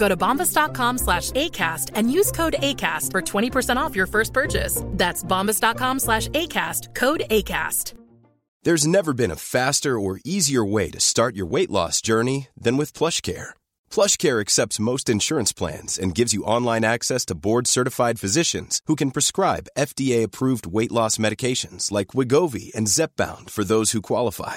Go to bombas.com slash ACAST and use code ACAST for 20% off your first purchase. That's bombas.com slash ACAST, code ACAST. There's never been a faster or easier way to start your weight loss journey than with PlushCare. PlushCare accepts most insurance plans and gives you online access to board-certified physicians who can prescribe FDA-approved weight loss medications like Wigovi and Zepbound for those who qualify.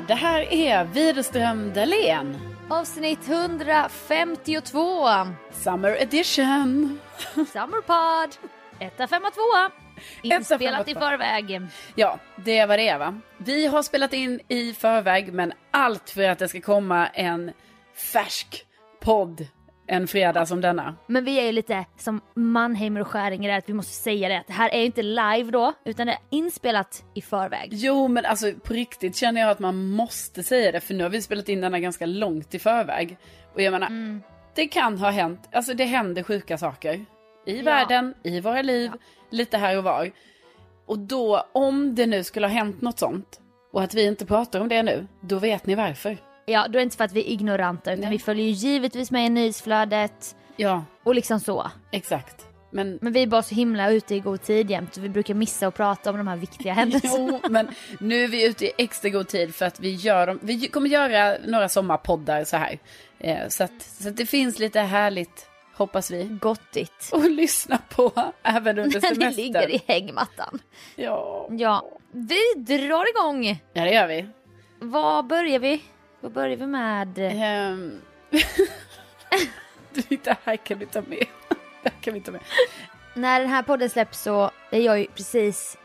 Det här är Widerström Dahlén. Avsnitt 152. Summer edition. Summerpod. Etta, femma, tvåa. Inspelat i förväg. Ja, det vad det va. Vi har spelat in i förväg men allt för att det ska komma en färsk podd en fredag som denna. Men vi är ju lite som Mannheimer och Skäringer är att vi måste säga det att det här är ju inte live då utan det är inspelat i förväg. Jo men alltså på riktigt känner jag att man måste säga det för nu har vi spelat in denna ganska långt i förväg. Och jag menar, det kan ha hänt, alltså det händer sjuka saker. I världen, i våra liv, lite här och var. Och då, om det nu skulle ha hänt något sånt och att vi inte pratar om det nu, då vet ni varför. Ja, då är det inte för att vi är ignoranta utan Nej. vi följer ju givetvis med i nyhetsflödet Ja, och liksom så. exakt. Men Men vi är bara så himla ute i god tid jämt och vi brukar missa att prata om de här viktiga händelserna. Jo, men nu är vi ute i extra god tid för att vi gör dem. Vi kommer göra några sommarpoddar så här. Eh, så, att, så att det finns lite härligt, hoppas vi, Gottigt. att lyssna på även under När ni semestern. ligger i hängmattan. Ja. Ja, vi drar igång. ja, det gör vi. Vad börjar vi? Vad börjar vi med? Du, det här kan vi ta med. Det här kan vi ta med. När den här podden släpps så är jag ju precis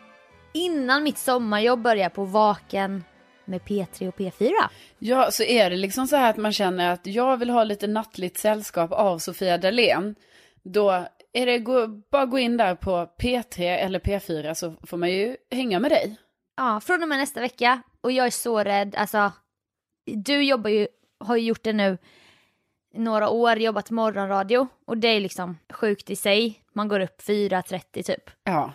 innan mitt sommarjobb börjar på Vaken med P3 och P4. Ja, så är det liksom så här att man känner att jag vill ha lite nattligt sällskap av Sofia Dalén. Då är det gå, bara gå in där på P3 eller P4 så får man ju hänga med dig. Ja, från och med nästa vecka. Och jag är så rädd. Alltså, du jobbar ju, har ju gjort det nu några år, jobbat morgonradio. Och det är liksom sjukt i sig. Man går upp 4.30 typ. Ja.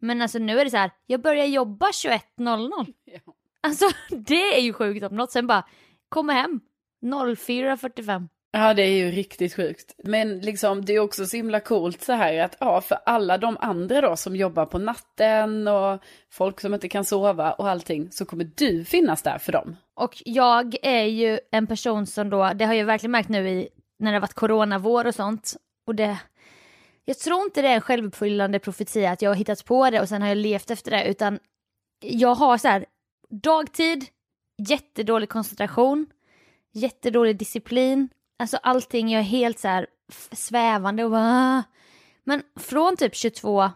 Men alltså nu är det så här, jag börjar jobba 21.00. Ja. Alltså det är ju sjukt om något. Sen bara, komma hem 04.45. Ja, det är ju riktigt sjukt. Men liksom, det är också så himla coolt så här att, ja, för alla de andra då som jobbar på natten och folk som inte kan sova och allting, så kommer du finnas där för dem. Och jag är ju en person som då, det har jag verkligen märkt nu i, när det har varit coronavår och sånt. Och det, jag tror inte det är en självuppfyllande profetia att jag har hittat på det och sen har jag levt efter det, utan jag har så här dagtid, jättedålig koncentration, jättedålig disciplin. Alltså allting, jag är helt så här svävande och bara... Ah. Men från typ 22,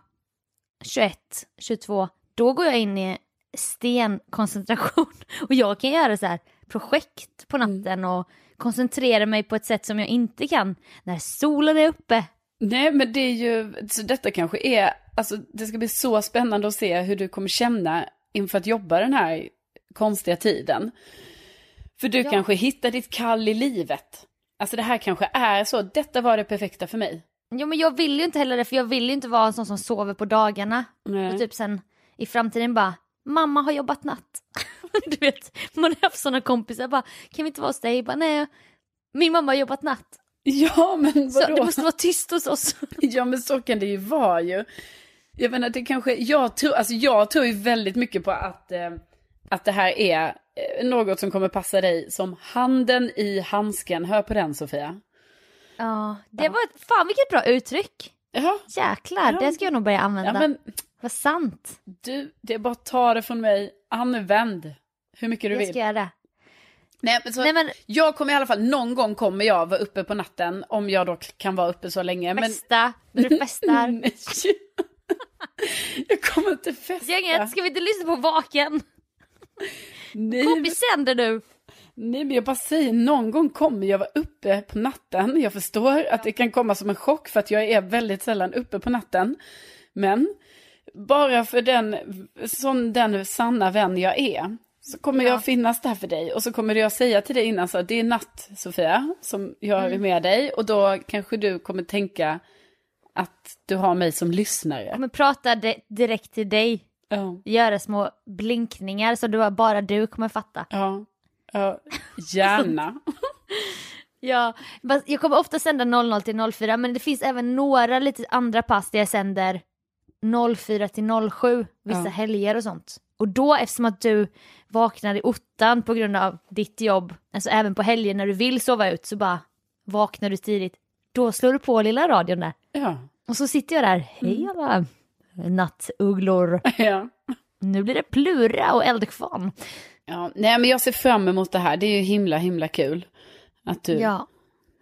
21, 22, då går jag in i stenkoncentration. Och jag kan göra så här projekt på Mm. natten och koncentrera mig på ett sätt som jag inte kan när solen är uppe. Nej, men det är ju, så detta kanske är, alltså det ska bli så spännande att se hur du kommer känna inför att jobba den här konstiga tiden. För du Ja. kanske hittar ditt kall i livet. Alltså det här kanske är så, detta var det perfekta för mig. Jo men jag vill ju inte heller det för jag vill ju inte vara en sån som sover på dagarna. Nej. Och typ sen i framtiden bara, mamma har jobbat natt. du vet, man har haft såna kompisar bara, kan vi inte vara hos dig? Bara, nej, min mamma har jobbat natt. Ja, men Så vadå? det måste vara tyst hos oss. Ja, men så kan det ju vara ju. Jag menar, det kanske, jag tror, alltså jag tror ju väldigt mycket på att, eh, att det här är eh, något som kommer passa dig som handen i handsken. Hör på den Sofia. Ja, det var ett, fan vilket bra uttryck. Ja, Jäklar, Ja. det ska jag nog börja använda. ja men Vad sant. du, det är bara att ta det från mig, använd hur mycket du Jag vill. ska göra det. Nej, men så, Nej men Jag kommer i alla fall, någon gång kommer jag vara uppe på natten, om jag då kan vara uppe så länge. Men... festa, när du festar. Jag kommer inte festa. Gänget, ska vi inte lyssna på Vaken? Nej, men- vi sänder nu. Nej men jag bara säger, någon gång kommer jag vara uppe på natten. Jag förstår att det kan komma som en chock för att jag är väldigt sällan uppe på natten. Men bara för den, som den sanna vän jag är, så kommer Ja. jag finnas där för dig. Och så kommer jag säga till dig innan så att det är natt Sofia som jag Mm. är med dig. Och då kanske du kommer tänka att du har mig som lyssnare. Jag kommer prata di- direkt till dig. Ja, Göra små blinkningar så du, bara du kommer fatta. ja, ja gärna. Ja, jag kommer ofta sända 00 till 04 men det finns även några lite andra pass där jag sänder 04 till 07 vissa Ja. helger och sånt. Och då eftersom att du vaknar i ottan på grund av ditt jobb, alltså även på helger när du vill sova ut så bara vaknar du tidigt. Då slår du på lilla radion där. Ja, Och så sitter jag där, hej alla nattugglor. ja. Nu blir det plura och eldkvarn. Ja, nej men jag ser fram emot det här. Det är ju himla himla kul att du, Ja.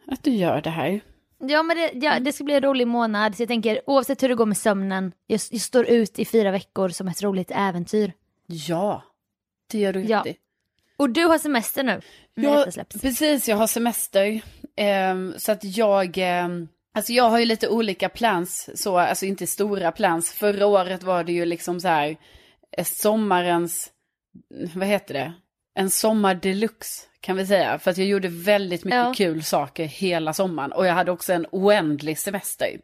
att du gör det här. Ja men det, ja, det ska bli en rolig månad, så jag tänker oavsett hur det går med sömnen, jag, jag står ut i fyra veckor som ett roligt äventyr. Ja, det gör du Ja. i. Och du har semester nu, Ja, precis, jag har semester. Ehm, så att jag, ehm, alltså jag har ju lite olika plans, så, alltså inte stora plans. Förra året var det ju liksom så här, eh, sommarens, vad heter det? En sommar deluxe kan vi säga. För att jag gjorde väldigt mycket Ja. kul saker hela sommaren. Och jag hade också en oändlig semester.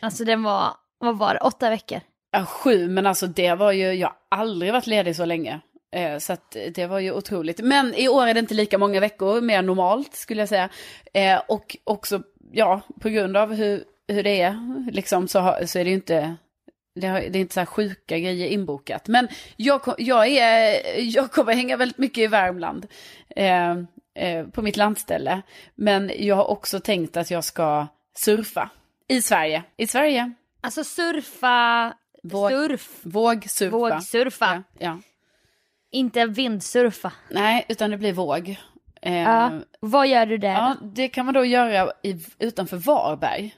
Alltså den var, vad var det, åtta veckor? Ja, sju, men alltså det var ju, jag har aldrig varit ledig så länge. Eh, så att det var ju otroligt. Men i år är det inte lika många veckor, mer normalt skulle jag säga. Eh, och också, ja, på grund av hur, hur det är, liksom, så, så är det ju inte, det, är inte så här sjuka grejer inbokat. Men jag, jag, är, jag kommer hänga väldigt mycket i Värmland, eh, eh, på mitt landställe. Men jag har också tänkt att jag ska surfa i Sverige. I Sverige. Alltså surfa, Våg- surf, Vågsurfa. vågsurfa, Ja, ja. inte vindsurfa. Nej, utan det blir våg. Eh, Ja. ja. Vad gör du där? det kan man då göra i, utanför Varberg.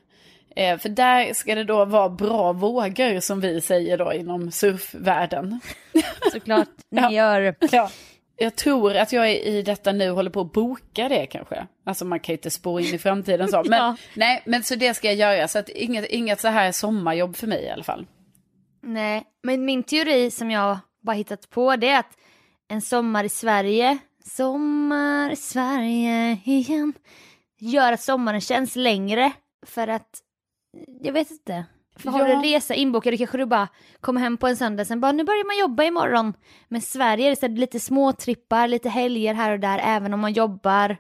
Eh, för där ska det då vara bra vågor som vi säger då inom surfvärlden. Såklart ni Ja. gör. Ja. Jag tror att jag i i detta nu håller på att boka det kanske. Alltså man kan ju inte spå in i framtiden så. Men, Ja. Nej, men så det ska jag göra. Så att inget, inget så här sommarjobb för mig i alla fall. Nej, men min teori som jag bara hittat på det är att en sommar i Sverige, sommar i Sverige igen, gör att sommaren känns längre för att, jag vet inte. För har du en resa inbokad då kanske du bara kommer hem på en söndag sen bara nu börjar man jobba imorgon. Men Sverige är det så lite småtrippar, lite helger här och där även om man jobbar.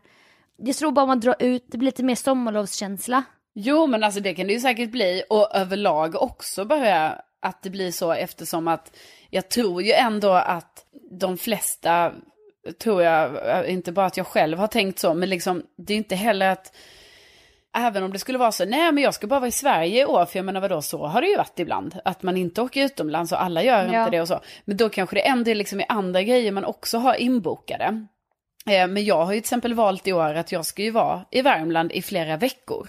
Jag tror bara man drar ut, det blir lite mer sommarlovskänsla. Jo, men alltså det kan det ju säkert bli. Och överlag också bara att det blir så eftersom att jag tror ju ändå att de flesta, tror jag, inte bara att jag själv har tänkt så, men liksom det är inte heller att även om det skulle vara så, nej men jag ska bara vara i Sverige i år, för jag menar vadå, så har det ju varit ibland. Att man inte åker utomlands och alla gör Ja. inte det och så. Men då kanske det ändå är liksom i andra grejer man också har inbokade. Eh, Men jag har ju till exempel valt i år att jag ska ju vara i Värmland i flera veckor.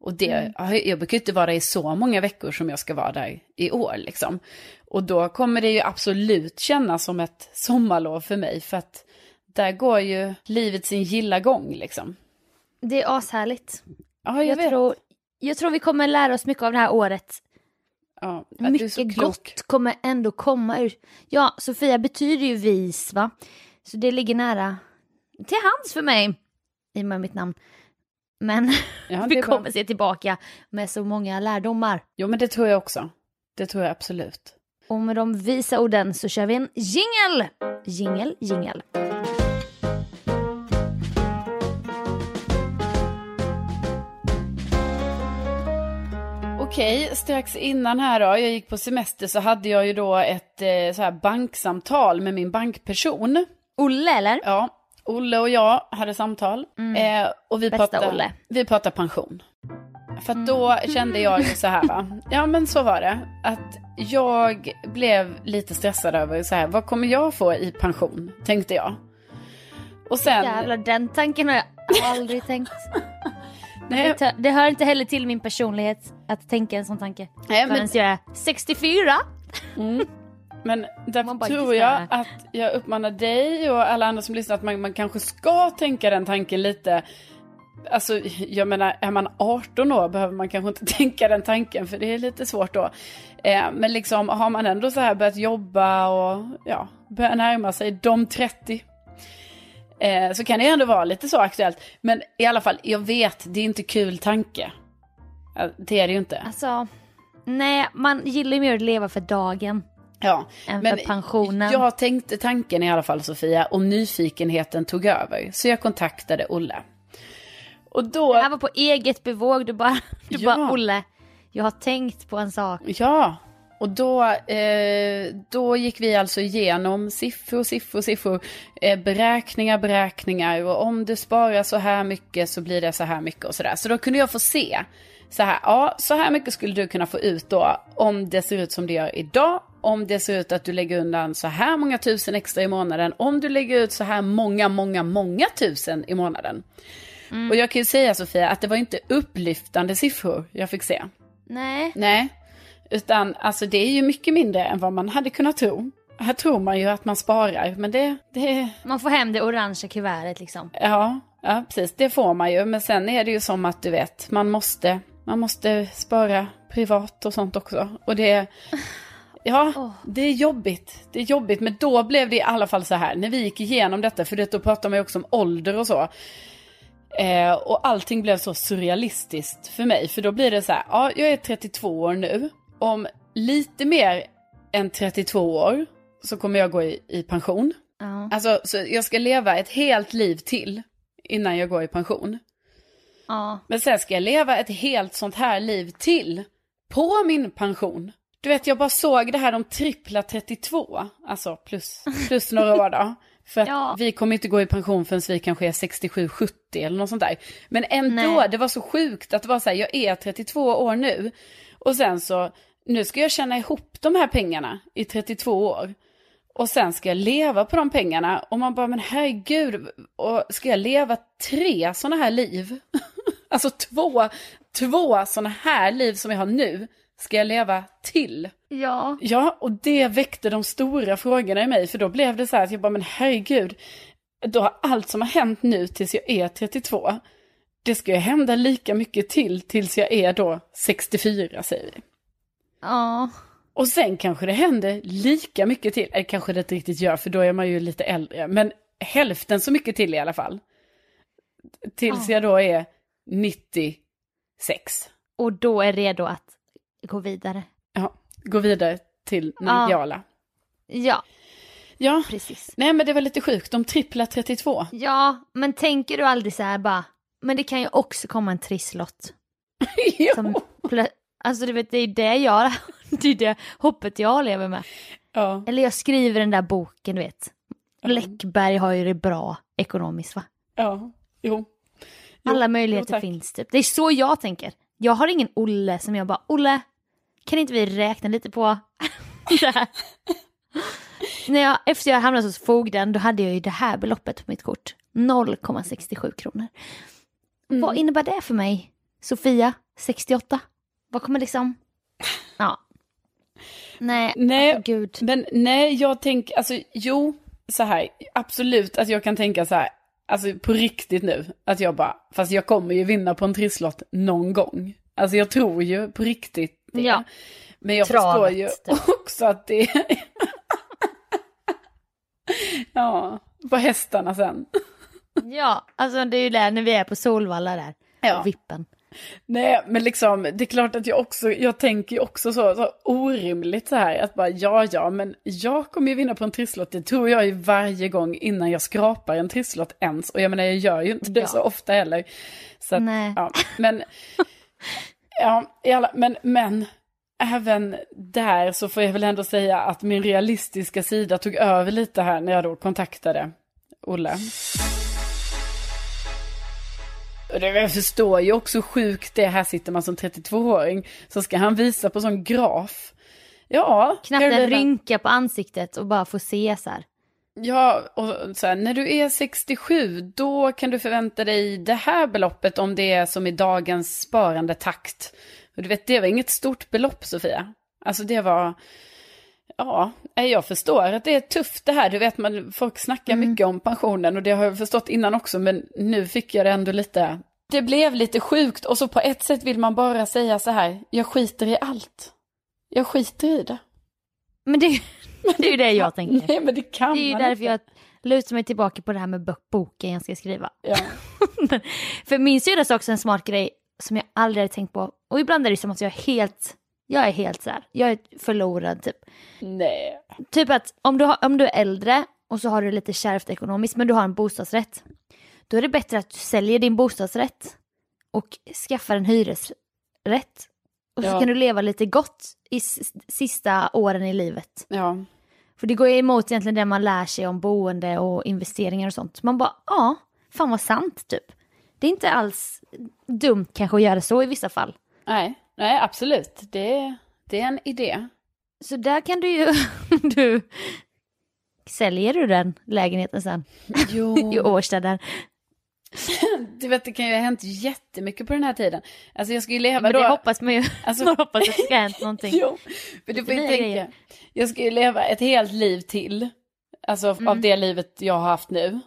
Och det, jag brukar ju inte vara där i så många veckor som jag ska vara där i år liksom. Och då kommer det ju absolut kännas som ett sommarlov för mig, för att där går ju livet sin gilla gång liksom. Det är ashärligt. Ja, jag, Jag, vet. tror, jag tror vi kommer lära oss mycket av det här året. ja, Mycket gott kommer ändå komma ur. Ja, Sofia betyder ju vis va? Så det ligger nära till hands för mig. I och med mitt namn. Men Ja, vi kommer se tillbaka med så många lärdomar. Jo, men det tror jag också. Det tror jag absolut. Och med de visa orden så kör vi en jingel! Jingel, jingel. Okej, strax innan här då, jag gick på semester så hade jag ju då ett eh, så här banksamtal med min bankperson. Olle eller? Ja, Olle och jag hade samtal. Eh, och vi Mm. Bästa pratade, Olle. vi pratade pension. För att då kände jag ju så här va, ja men så var det. Att jag blev lite stressad över så här, vad kommer jag få i pension? Tänkte jag. Och sen... Jävlar, den tanken har jag aldrig tänkt. nej, Det, det hör inte heller till min personlighet att tänka en sån tanke. nej, men, jag är 64. Men därför tror jag att jag uppmanar dig och alla andra som lyssnar att man, man kanske ska tänka den tanken lite. Alltså jag menar, är man 18 år behöver man kanske inte tänka den tanken för det är lite svårt då. Eh, men liksom har man ändå så här börjat jobba och ja, börjar närma sig de 30. Eh, så kan det ändå vara lite så aktuellt. Men i alla fall, jag vet, det är inte kul tanke. Det är det ju inte. Alltså, nej, man gillar ju mer att leva för dagen Ja, än men för pensionen. jag tänkte tanken i alla fall Sofia och nyfikenheten tog över. Så jag kontaktade Olle. Och då, Det här var på eget bevåg, du bara, du Ja. bara Olle, jag har tänkt på en sak. ja, och då, eh, då gick vi alltså igenom siffror, siffror, siffror, eh, beräkningar, beräkningar. Och om du sparar så här mycket så blir det så här mycket och sådär. Så då kunde jag få se, så här, ja, så här mycket skulle du kunna få ut då om det ser ut som det gör idag, om det ser ut att du lägger undan så här många tusen extra i månaden, om du lägger ut så här många, många, många tusen i månaden. Och jag kan ju säga Sofia att det var inte upplyftande siffror jag fick se. Nej, Nej, utan alltså det är ju mycket mindre än vad man hade kunnat tro. Här tror man ju att man sparar, men det, det man får hem det orangea kuvertet liksom. ja, ja, precis, det får man ju. Men sen är det ju som att du vet, man måste, man måste spara privat och sånt också. Och det, ja, det är jobbigt. Det är jobbigt, men då blev det i alla fall så här, när vi gick igenom detta, för det, då pratar man ju också om ålder och så. Eh, och allting blev så surrealistiskt för mig. För då blir det så här, ja, jag är 32 år nu. Om lite mer än 32 år så kommer jag gå i, i pension. Ja. Alltså, så jag ska leva ett helt liv till innan jag går i pension. ja. Men sen ska jag leva ett helt sånt här liv till på min pension. Du vet, jag bara såg det här, de trippla 32, alltså plus, plus några år då. För att Ja. vi kommer inte gå i pension förrän vi kanske är 67-70 eller något sånt där. Men ändå, Nej. det var så sjukt att det var så här, jag är 32 år nu. Och sen så, nu ska jag tjäna ihop de här pengarna i 32 år. Och sen ska jag leva på de pengarna. Och man bara, men herregud, och ska jag leva tre sådana här liv? alltså två, två sådana här liv som jag har nu, ska jag leva till? Ja. Ja, och det väckte de stora frågorna i mig, för då blev det så här att jag bara, men herregud, då har allt som har hänt nu tills jag är 32, det ska ju hända lika mycket till tills jag är då 64, säger vi. Ja. Och sen kanske det händer lika mycket till, eller kanske det inte riktigt gör, för då är man ju lite äldre, men hälften så mycket till i alla fall. Tills jag då är 96. Och då är redo att gå vidare. Ja, gå vidare till Ja. Nangijala. Ja, Ja, precis. nej men det var lite sjukt, de tripplar 32. Ja, men tänker du aldrig så här bara, men det kan ju också komma en trisslott. ja. Som alltså du vet, det är det jag, det är det hoppet jag lever med. ja. Eller jag skriver den där boken, du vet. Läckberg har ju det bra ekonomiskt va? Ja, jo. Alla möjligheter tack. finns typ. Det är så jag tänker. Jag har ingen Olle som jag bara, Olle, kan inte vi räkna lite på det här? När jag, efter jag hamnade hos fogden, då hade jag ju det här beloppet på mitt kort. 0,67 kronor. Mm. Vad innebär det för mig? Sofia, 68? Vad kommer liksom... Ja. Nej, Nej. alltså, gud. Men nej, jag tänker, alltså jo, så här, absolut att jag kan tänka så här, alltså på riktigt nu, att jag bara, fast jag kommer ju vinna på en trisslott någon gång. Alltså jag tror ju på riktigt det. Ja. Men jag Travet, förstår ju typ. också att det Ja, på hästarna sen. Ja, alltså det är ju där när vi är på Solvalla där. Ja. På vippen. Nej, men liksom, det är klart att jag också, jag tänker ju också så, så orimligt så här, att bara ja, ja, men jag kommer ju vinna på en trisslott, det tror jag ju varje gång innan jag skrapar en trisslott ens, och jag menar jag gör ju inte det Ja. så ofta heller. Så att, Nej. ja, men, ja, alla, men, men, även där så får jag väl ändå säga att min realistiska sida tog över lite här när jag då kontaktade Olle. Och det, jag förstår ju också sjukt det här sitter man som 32-åring. Så ska han visa på sån graf. Ja, Knappt en rynka på ansiktet och bara få se så här. Ja, och så här, när du är 67, då kan du förvänta dig det här beloppet om det är som i dagens sparande takt. Och du vet, det var inget stort belopp, Sofia. Alltså det var, ja, nej, jag förstår att det är tufft det här. Du vet, man, folk snackar mycket om pensionen och det har jag förstått innan också, men nu fick jag det ändå lite, det blev lite sjukt och så på ett sätt vill man bara säga så här, jag skiter i allt. Jag skiter i det. Men det, det är ju det jag tänker. Nej, men det kan Det är ju därför inte. jag lutar mig tillbaka på det här med bo- boken jag ska skriva. Ja. För min syrra sa också en smart grej som jag aldrig hade tänkt på. Och ibland är det som att jag helt, jag är helt så här, jag är förlorad typ. Nej. Typ att om du, har, om du är äldre och så har du lite kärvt ekonomiskt men du har en bostadsrätt. Då är det bättre att du säljer din bostadsrätt och skaffar en hyresrätt. Och så Ja. kan du leva lite gott i sista åren i livet. Ja. För det går ju emot egentligen det man lär sig om boende och investeringar och sånt. Man bara, ja, fan vad sant typ. Det är inte alls dumt kanske att göra så i vissa fall. Nej, nej absolut. Det, det är en idé. Så där kan du ju, du, säljer du den lägenheten sen i Jo. Årsta där. Du vet, det kan ju ha hänt jättemycket på den här tiden. Alltså jag ska ju leva Men då... det hoppas man ju, Alltså- man hoppas att det ska ha hänt någonting. Jo, för du får ju tänka. Jag ska ju leva ett helt liv till. Alltså av Mm. det livet jag har haft nu.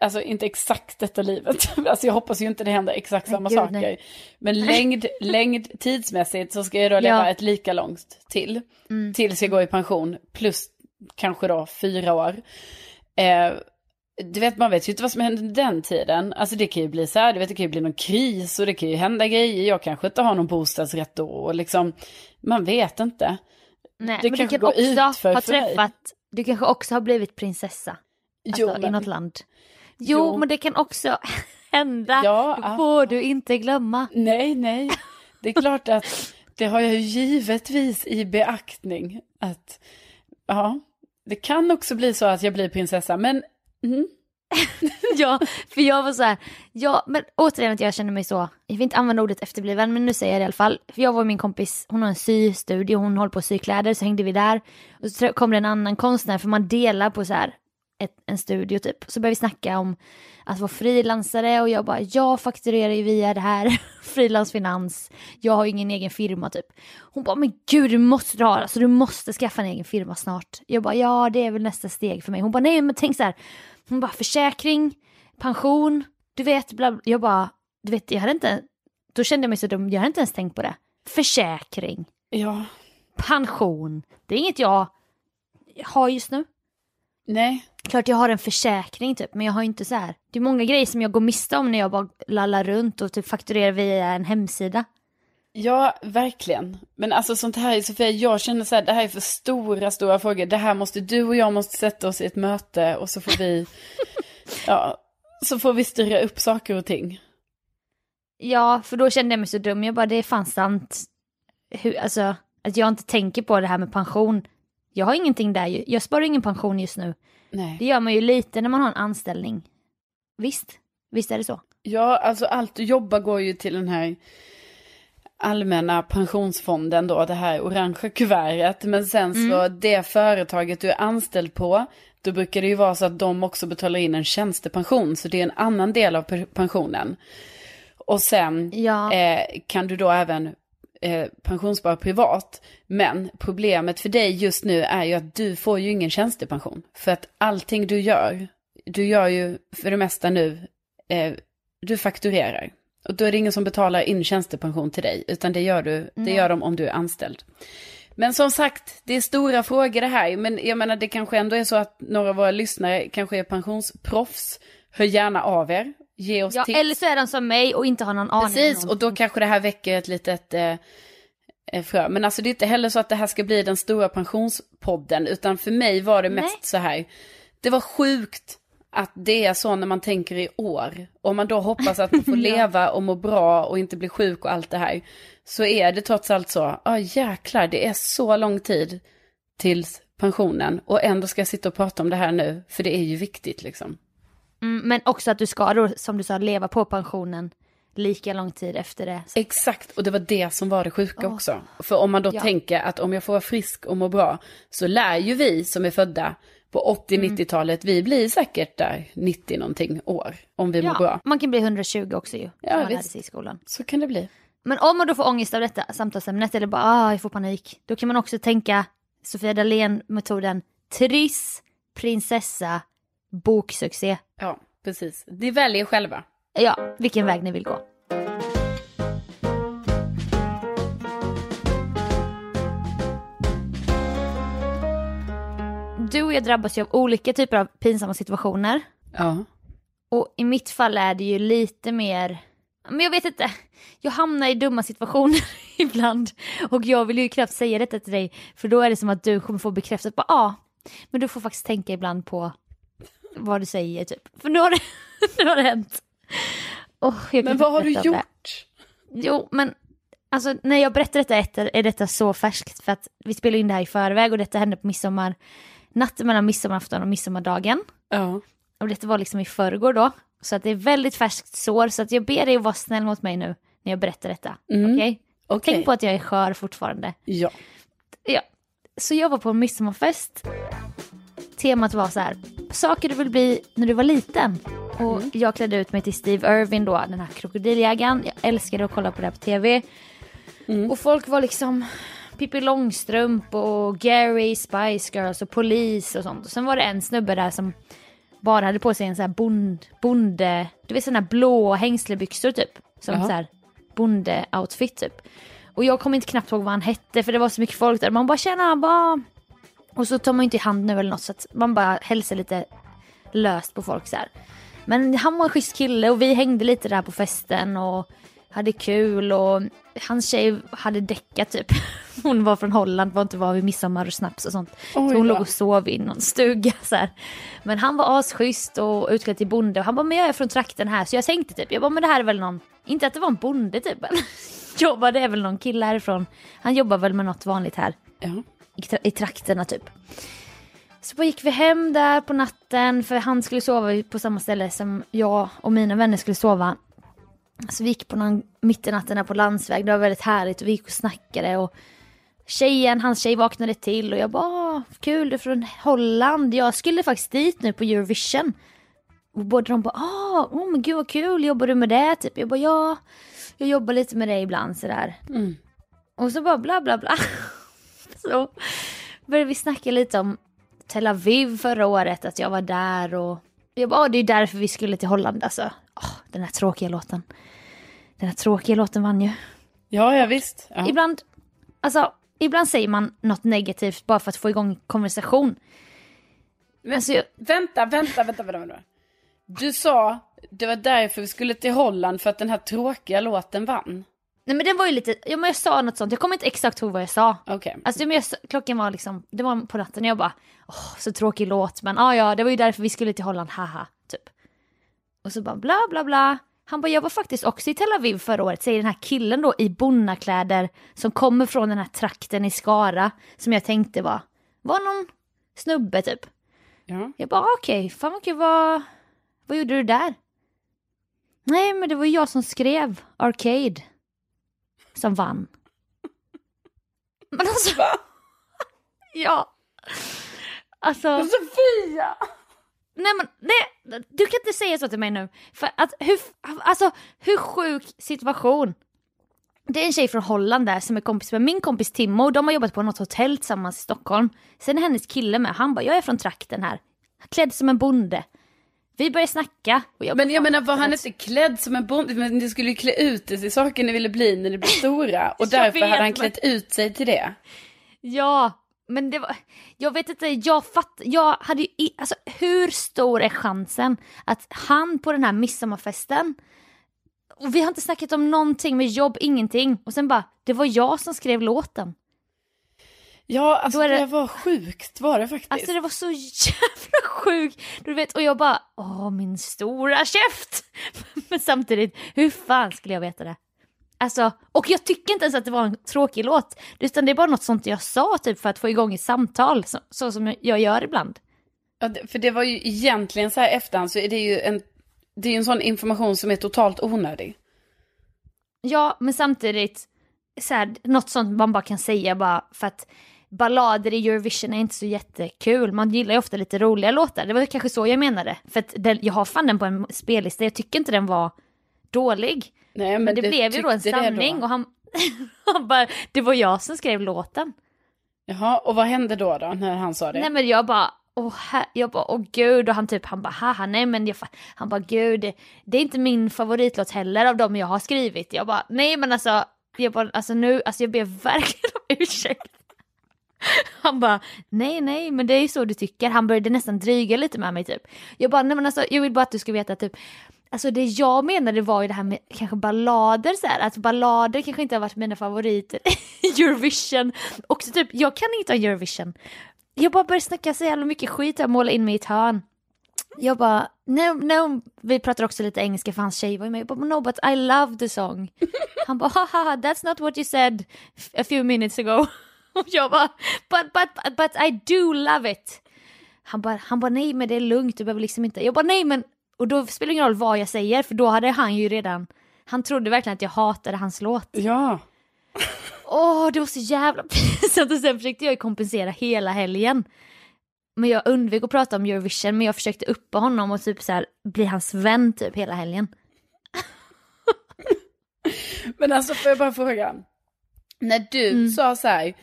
Alltså inte exakt detta livet. Alltså jag hoppas ju inte det händer exakt samma gud, saker. nej. Men längd, längd tidsmässigt så ska jag då leva Ja. ett lika långt till. Mm. Tills jag går i pension. Plus kanske då fyra år. Eh, du vet, man vet ju inte vad som händer den tiden. Alltså det kan ju bli så här, du vet, det kan ju bli någon kris och det kan ju hända grejer. Jag kanske inte har någon bostadsrätt då. Och liksom, man vet inte. Nej, det men du kanske kan går också utför ha för mig. träffat, du kanske också har blivit prinsessa. Alltså Jo, i men- något land. Jo, Jo. men det kan också hända. Ja, ja. får du inte glömma. Nej, nej. Det är klart att det har jag ju givetvis i beaktning. Att, ja, det kan också bli så att jag blir prinsessa. Men, mm, ja, för jag var så här, ja men återigen att jag känner mig så, jag vill inte använda ordet efterbliven men nu säger jag det i alla fall. För jag var min kompis, hon har en systudio, hon håller på att sy kläder så hängde vi där. Och så kom det en annan konstnär för man delar på så här ett, en studio typ. Så började vi snacka om att vara frilansare och jag bara, jag fakturerar ju via det här, frilansfinans, jag har ju ingen egen firma typ. Hon bara, men gud du måste dra, alltså du måste skaffa en egen firma snart. Jag bara, ja det är väl nästa steg för mig. Hon bara, nej men tänk så här, hon bara, försäkring, pension, du vet, bla, bla. jag bara, du vet, jag hade inte, då kände jag mig så dum, jag hade inte ens tänkt på det. Försäkring, ja, pension, det är inget jag har just nu. Nej. Klart jag har en försäkring typ, men jag har inte så här. Det är många grejer som jag går miste om när jag bara lallar runt och typ fakturerar via en hemsida. Ja, verkligen. Men alltså sånt här, Sofia, jag känner så här, det här är för stora, stora frågor. Det här måste du och jag måste sätta oss i ett möte och så får vi, ja, så får vi styra upp saker och ting. Ja, för då kände jag mig så dum. Jag bara, det är fan sant. Hur, alltså, att jag inte tänker på det här med pension. Jag har ingenting där ju. Jag sparar ingen pension just nu. Nej. Det gör man ju lite när man har en anställning. Visst, visst är det så. Ja, alltså allt du jobbar går ju till den här allmänna pensionsfonden då, det här orangea kuvertet. Men sen så Mm. det företaget du är anställd på, då brukar det ju vara så att de också betalar in en tjänstepension. Så det är en annan del av pe- pensionen. Och sen Ja. eh, kan du då även eh, pensionsspara privat. Men problemet för dig just nu är ju att du får ju ingen tjänstepension. För att allting du gör, du gör ju för det mesta nu, eh, du fakturerar. Och då är det ingen som betalar in tjänstepension till dig, utan det gör du, det gör de om du är anställd. Men som sagt, det är stora frågor det här. Men jag menar, det kanske ändå är så att några av våra lyssnare kanske är pensionsproffs. Hör gärna av er, ge oss Ja, tips. eller så är de som mig och inte har någon aning. Precis, och då kanske det här väcker ett litet eh, eh, frö. Men alltså det är inte heller så att det här ska bli den stora pensionspodden, utan för mig var det mest Nej. så här. Det var sjukt att det är så när man tänker i år. Om man då hoppas att man får leva och må bra och inte bli sjuk och allt det här. Så är det trots allt så, ja ah, jäklar, det är så lång tid tills pensionen. Och ändå ska jag sitta och prata om det här nu, för det är ju viktigt liksom. Mm, men också att du ska då, som du sa, leva på pensionen lika lång tid efter det. Så, Exakt, och det var det som var det sjuka också. För om man då Ja. tänker att om jag får vara frisk och må bra, så lär ju vi som är födda på 80-90-talet, vi blir säkert där 90 någonting år, om vi mår ja, bra. man kan bli 120 också ju. Ja, visst. i skolan. Så kan det bli. Men om man då får ångest av detta samtalsämnet eller bara ah, jag får panik. Då kan man också tänka Sofia Dalén-metoden Triss, prinsessa, boksuccé. Ja, precis. Ni väljer själva. Ja, vilken väg ni vill gå. Du och jag drabbas ju av olika typer av pinsamma situationer. Ja. Och i mitt fall är det ju lite mer, men jag vet inte, jag hamnar i dumma situationer ibland. Och jag vill ju knappt säga detta till dig, för då är det som att du kommer få bekräftat på ja, men du får faktiskt tänka ibland på vad du säger typ. För nu har det, nu har det hänt. Oh, Men vad har du gjort? Jo, men alltså när jag berättar detta är, är detta så färskt för att vi spelar in det här i förväg och detta hände på midsommar, natten mellan midsommarafton och midsommardagen. Ja. Och detta var liksom i förrgår då. Så att det är väldigt färskt sår. Så att jag ber dig att vara snäll mot mig nu när jag berättar detta. Mm. Okej? Okej. Tänk på att jag är skör fortfarande. Ja. Ja. Så jag var på en midsommarfest. Temat var så här, saker du vill bli när du var liten. Och jag klädde ut mig till Steve Irwin då, den här krokodiljägaren. Jag älskade att kolla på det här på tv. Och folk var liksom Pippi Långstrump och Gary, Spice Girls och polis och sånt. Och sen var det en snubbe där som bara hade på sig en sån här bond, bonde, du vet såna här blå hängslebyxor typ. Som Jaha. så här bonde-outfit typ. Och jag kommer inte knappt ihåg vad han hette för det var så mycket folk där. Man bara tjena, bara... Och så tar man ju inte i hand nu eller något så att man bara hälsar lite löst på folk så här. Men han var en schysst kille och vi hängde lite där på festen och hade kul och hans tjej hade däckat typ. Hon var från Holland, var inte var vid midsommar och snaps och sånt. Oj så hon då. låg och sov i någon stuga så här. Men han var asschysst och utklädd till bonde och han bara, men jag är från trakten här så jag tänkte typ, jag bara, men det här är väl någon, inte att det var en bonde typ. det är väl någon kille härifrån. Han jobbar väl med något vanligt här Ja. I, tra- i trakterna typ. Så gick vi hem där på natten för han skulle sova på samma ställe som jag och mina vänner skulle sova. Så vi gick på någon mitt i natten där på landsväg, det var väldigt härligt och vi gick och snackade och tjejen, hans tjej vaknade till och jag bara "Åh, kul du är från Holland, jag skulle faktiskt dit nu på Eurovision. Och båda de bara ah, oh men gud vad kul, jobbar du med det? Typ. Jag bara ja, jag jobbar lite med det ibland sådär. Mm. Och så bara bla bla bla. Så började vi snacka lite om Tel Aviv förra året, att jag var där och jag bara, "Ah, det är därför vi skulle till Holland alltså. Åh, den här tråkiga låten. Den här tråkiga låten vann ju. Ja, ja visst. Ja. Ibland, alltså, ibland säger man något negativt bara för att få igång konversation. Men, Alltså, jag, vänta, vänta, vänta, vänta, vänta. Du sa, det var därför vi skulle till Holland, för att den här tråkiga låten vann. Nej men det var ju lite, ja men jag sa något sånt, jag kommer inte exakt ihåg vad jag sa. Okej. Alltså men jag, klockan var liksom, det var på natten och jag bara, åh så tråkig låt men ah, ja det var ju därför vi skulle till Holland, haha, typ. Och så bara bla bla bla. Han bara, jag var faktiskt också i Tel Aviv förra året, säger den här killen då i bonnakläder som kommer från den här trakten i Skara som jag tänkte var, var någon snubbe typ. Ja. Jag bara, okej, fan vad kul, vad, vad gjorde du där? Nej, men det var jag som skrev Arcade. Som vann. Men alltså... Va? Ja. Alltså... Sofia! Nej men nej, du kan inte säga så till mig nu. För att hur, alltså hur sjuk situation. Det är en tjej från Holland där som är kompis med min kompis Timmo. De har jobbat på något hotell tillsammans i Stockholm. Sen är hennes kille med. Han bara, jag är från trakten här. Klädd som en bonde. Vi börjar snacka. Jag Men jag menar var han inte klädd som en bonde? Men ni skulle ju klä ut er till saker ni ville bli när ni blev stora. Och därför hade han men- klätt ut sig till det. Ja, men det var, jag vet inte, jag fatt, jag hade ju, alltså hur stor är chansen att han på den här midsommarfesten, och vi har inte snackat om någonting med jobb, ingenting, och sen bara, det var jag som skrev låten. Ja, alltså det... det- var sjukt var det faktiskt. Alltså det var så jävla sjukt, du vet, och jag bara, åh min stora käft! Men samtidigt, hur fan skulle jag veta det? Alltså, och jag tycker inte ens att det var en tråkig låt, utan det är bara något sånt jag sa typ för att få igång ett samtal, så, så som jag gör ibland. Ja, för det var ju egentligen så här efterhand så är det ju en, det är ju en sån information som är totalt onödig. Ja, men samtidigt, så här, något sånt man bara kan säga bara för att ballader i Eurovision är inte så jättekul. Man gillar ju ofta lite roliga låtar. Det var kanske så jag menade. För att den, jag har fan den på en spellista, jag tycker inte den var dålig. Nej, men, Men det blev ju då en samling och han, han bara, det var jag som skrev låten. Jaha, och vad hände då då när han sa det? Nej men jag bara, åh, här, jag bara, åh gud, och han typ, han bara, haha, nej men jag, han bara, gud, det, det är inte min favoritlåt heller av dem jag har skrivit. Jag bara, nej men alltså, jag bara, alltså nu, alltså jag ber verkligen om ursäkt. Han bara, nej nej men det är ju så du tycker. Han började nästan dryga lite med mig typ. Jag bara, nej men alltså jag vill bara att du ska veta typ, alltså det jag menade var ju det här med kanske ballader så här, att ballader kanske inte har varit mina favoriter i Eurovision. Också typ, jag kan inte ha Eurovision. Jag bara började snacka så jävla mycket skit och måla in mig i ett hörn. Jag bara, no, no, vi pratar också lite engelska för hans tjej var ju med. Jag bara, no but I love the song. Han bara, haha, that's not what you said a few minutes ago. Och jag bara, but, but, but I do love it. Han bara, han bara, nej men det är lugnt, du behöver liksom inte. Jag bara, nej men, och då spelar det ingen roll vad jag säger för då hade han ju redan, han trodde verkligen att jag hatade hans låt. Ja. Åh, det var så jävla pinsamt och sen försökte jag kompensera hela helgen. Men jag undvek att prata om Eurovision men jag försökte uppa honom och typ så här bli hans vän typ hela helgen. Men alltså får jag bara fråga. När du Mm. sa så här,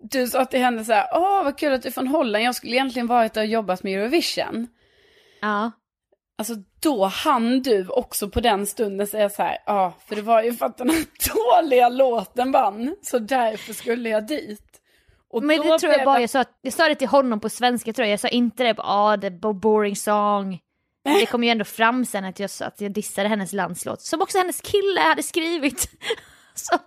du sa till henne så här, åh vad kul att du är från Holland, jag skulle egentligen varit och jobbat med Eurovision. Ja. Alltså då hann du också på den stunden säga så här, ja för det var ju för att den här dåliga låten vann, så därför skulle jag dit. Och Men då det tror jag bara jag sa, jag sa det till honom på svenska tror jag, jag sa inte det på ah det är boring song. Det kom ju ändå fram sen att jag, att jag dissade hennes landslåt, som också hennes kille hade skrivit. så.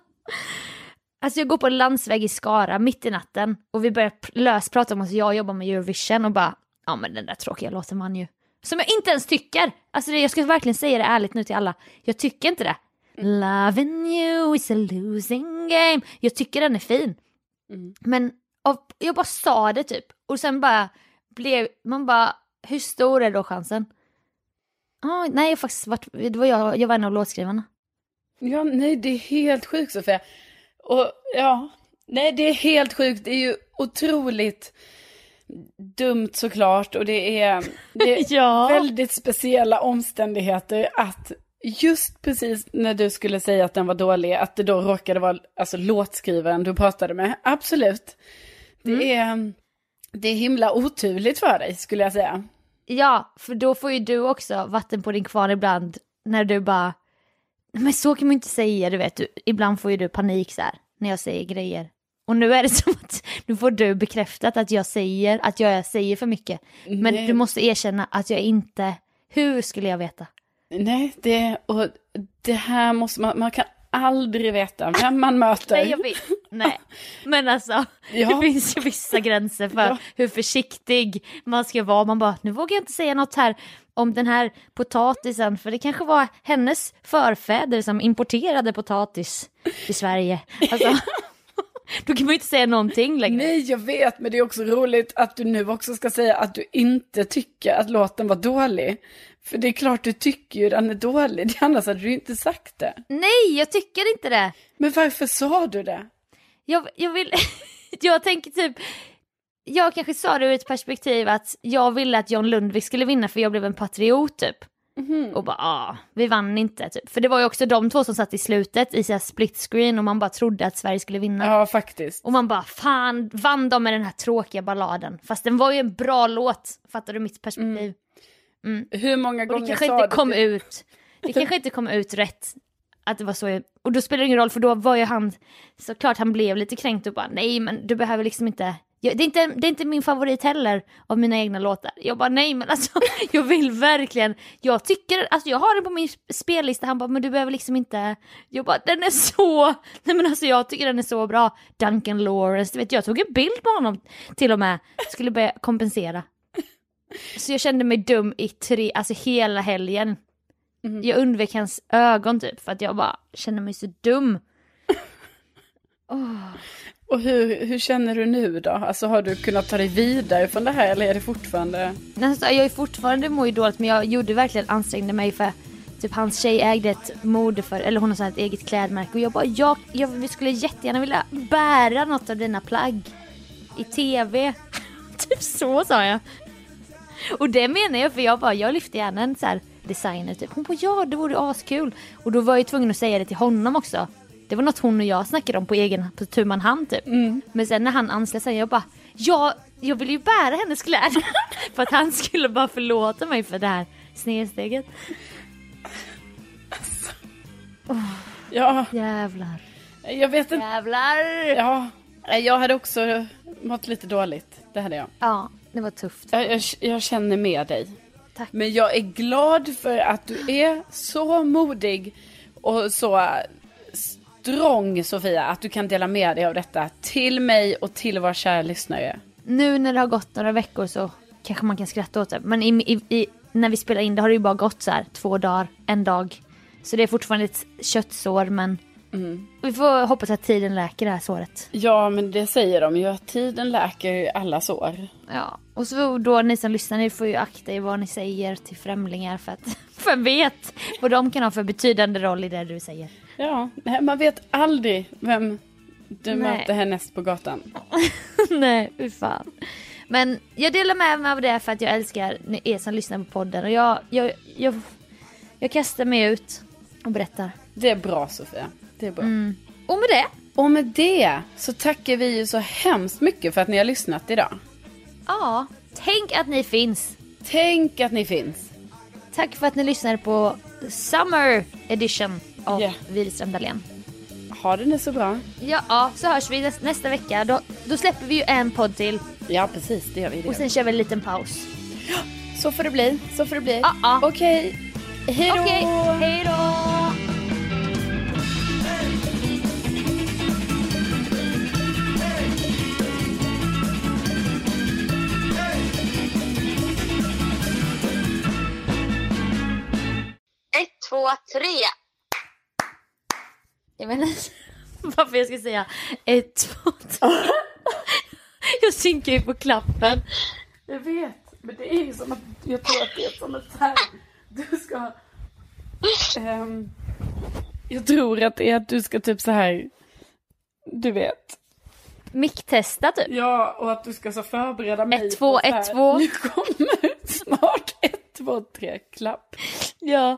Alltså jag går på landsväg i Skara mitt i natten och vi börjar pr- lösprata om att jag jobbar med Eurovision och bara, ja men den där tråkiga låten vann ju. Som jag inte ens tycker! Alltså det, jag ska verkligen säga det ärligt nu till alla, jag tycker inte det. Loving you is a losing game. Jag tycker den är fin. Men av, jag bara sa det typ och sen bara blev man bara, hur stor är då chansen? Ah, nej, jag faktiskt varit, det var jag, jag var en av låtskrivarna. Ja, nej det är helt sjukt Sofia. Och ja, nej det är helt sjukt, det är ju otroligt dumt såklart och det är, det är Ja. väldigt speciella omständigheter att just precis när du skulle säga att den var dålig, att det då råkade vara alltså, låtskrivaren du pratade med. Absolut. Det, är, det är himla oturligt för dig skulle jag säga. Ja, för då får ju du också vatten på din kvarn ibland när du bara, men så kan man inte säga, du vet, du, ibland får ju du panik så här när jag säger grejer. Och nu är det som att nu får du bekräftat att jag säger att jag säger för mycket. Men Nej. du måste erkänna att jag inte, hur skulle jag veta? Nej, det, och det här måste man, man kan aldrig veta vem man möter. Nej, jag vet. Nej, men alltså Ja. det finns ju vissa gränser för Ja. hur försiktig man ska vara. Man bara, nu vågar jag inte säga något här om den här potatisen, för det kanske var hennes förfäder som importerade potatis till Sverige. Alltså, Då kan man ju inte säga någonting längre. Nej, jag vet, men det är också roligt att du nu också ska säga att du inte tycker att låten var dålig. För det är klart du tycker ju den är dålig, annars hade du inte sagt det. Nej, jag tycker inte det. Men varför sa du det? Jag, jag vill, jag tänker typ, jag kanske sa det ur ett perspektiv att jag ville att John Lundvik skulle vinna för jag blev en patriot typ. Mhm. Och bara, ah, vi vann inte typ. För det var ju också de två som satt i slutet i så här split screen och man bara trodde att Sverige skulle vinna. Ja, faktiskt. Och man bara, fan, vann de med den här tråkiga balladen? Fast den var ju en bra låt, fattar du mitt perspektiv? Hur många Och det gånger kanske sa inte kom det? ut, det kanske inte kom ut rätt. Att det var så, och då spelar det ingen roll för då var ju han, såklart han blev lite kränkt och bara nej men du behöver liksom inte, jag, det, är inte det är inte min favorit heller av mina egna låtar. Jag bara nej men alltså jag vill verkligen, jag tycker, alltså jag har den på min spellista, han bara men du behöver liksom inte, jag bara den är så, nej men alltså jag tycker den är så bra. Duncan Lawrence, du vet jag tog en bild på honom till och med, skulle börja kompensera. Så jag kände mig dum i tre, alltså hela helgen. Jag undvek hans ögon typ för att jag bara kände mig så dum. Och hur, hur känner du nu då? Alltså har du kunnat ta dig vidare från det här eller är det fortfarande? Alltså, jag är fortfarande mår ju dåligt men jag gjorde verkligen ansträngde mig för typ hans tjej ägde ett mode för, eller hon har så här ett eget klädmärke och jag bara jag, jag vi skulle jättegärna vilja bära något av dina plagg i tv. typ så sa jag. Och det menar jag för jag bara jag lyfter gärna en så här designer typ. Hon bara ja det vore askul. Och då var jag tvungen att säga det till honom också. Det var något hon och jag snackade om på egen, på tu man hand typ. Men sen när han anslöt sig jag bara ja jag vill ju bära hennes kläder. för att han skulle bara förlåta mig för det här snedsteget. Ja, Jävlar. jag vet inte. Jävlar. Ja, jag hade också mått lite dåligt. Det hade jag. Ja, det var tufft. Jag, jag, jag känner med dig. Tack. Men jag är glad för att du är så modig och så strong Sofia. Att du kan dela med dig av detta till mig och till våra kära lyssnare. Nu när det har gått några veckor så kanske man kan skratta åt det. Men i, i, i, när vi spelar in det har det ju bara gått så här två dagar, en dag. Så det är fortfarande ett köttsår men vi får hoppas att tiden läker det här såret. Ja, men det säger de ju att tiden läker alla sår. Ja, och så då ni som lyssnar, ni får ju akta er vad ni säger till främlingar för att vem vet vad de kan ha för betydande roll i det du säger. Ja, man vet aldrig vem du Nej. möter härnäst på gatan. Nej, fy fan. Men jag delar med mig av det för att jag älskar er som lyssnar på podden och jag, jag, jag, jag kastar mig ut och berättar. Det är bra Sofia. Det är bra. Och med det, Och med det så tackar vi ju så hemskt mycket för att ni har lyssnat idag. ja, tänk att ni finns. Tänk att ni finns. Tack för att ni lyssnade på Summer Edition av Ja. Wihlström Dahlén. Ha det nu så bra. Ja, ja, så hörs vi näs- nästa vecka. Då, då släpper vi ju en podd till Ja, precis. Det gör vi. Det och sen kör vi en liten paus. Så får det bli. Så får det bli. Ja, ja. Okej. Hej då. Okej, hej då! Två, tre. Jag inte varför jag ska säga ett, två, tre. Jag synkar ju på klappen. Jag vet. Men det är ju som att jag tror att det är som ett här. Du ska... Ehm, jag tror att det är att du ska typ så här. Du vet. Micktesta typ. Ja, och att du ska så förbereda mig. Ett, två, ett, två. Nu kommer snart ett, två, tre, klapp. Ja,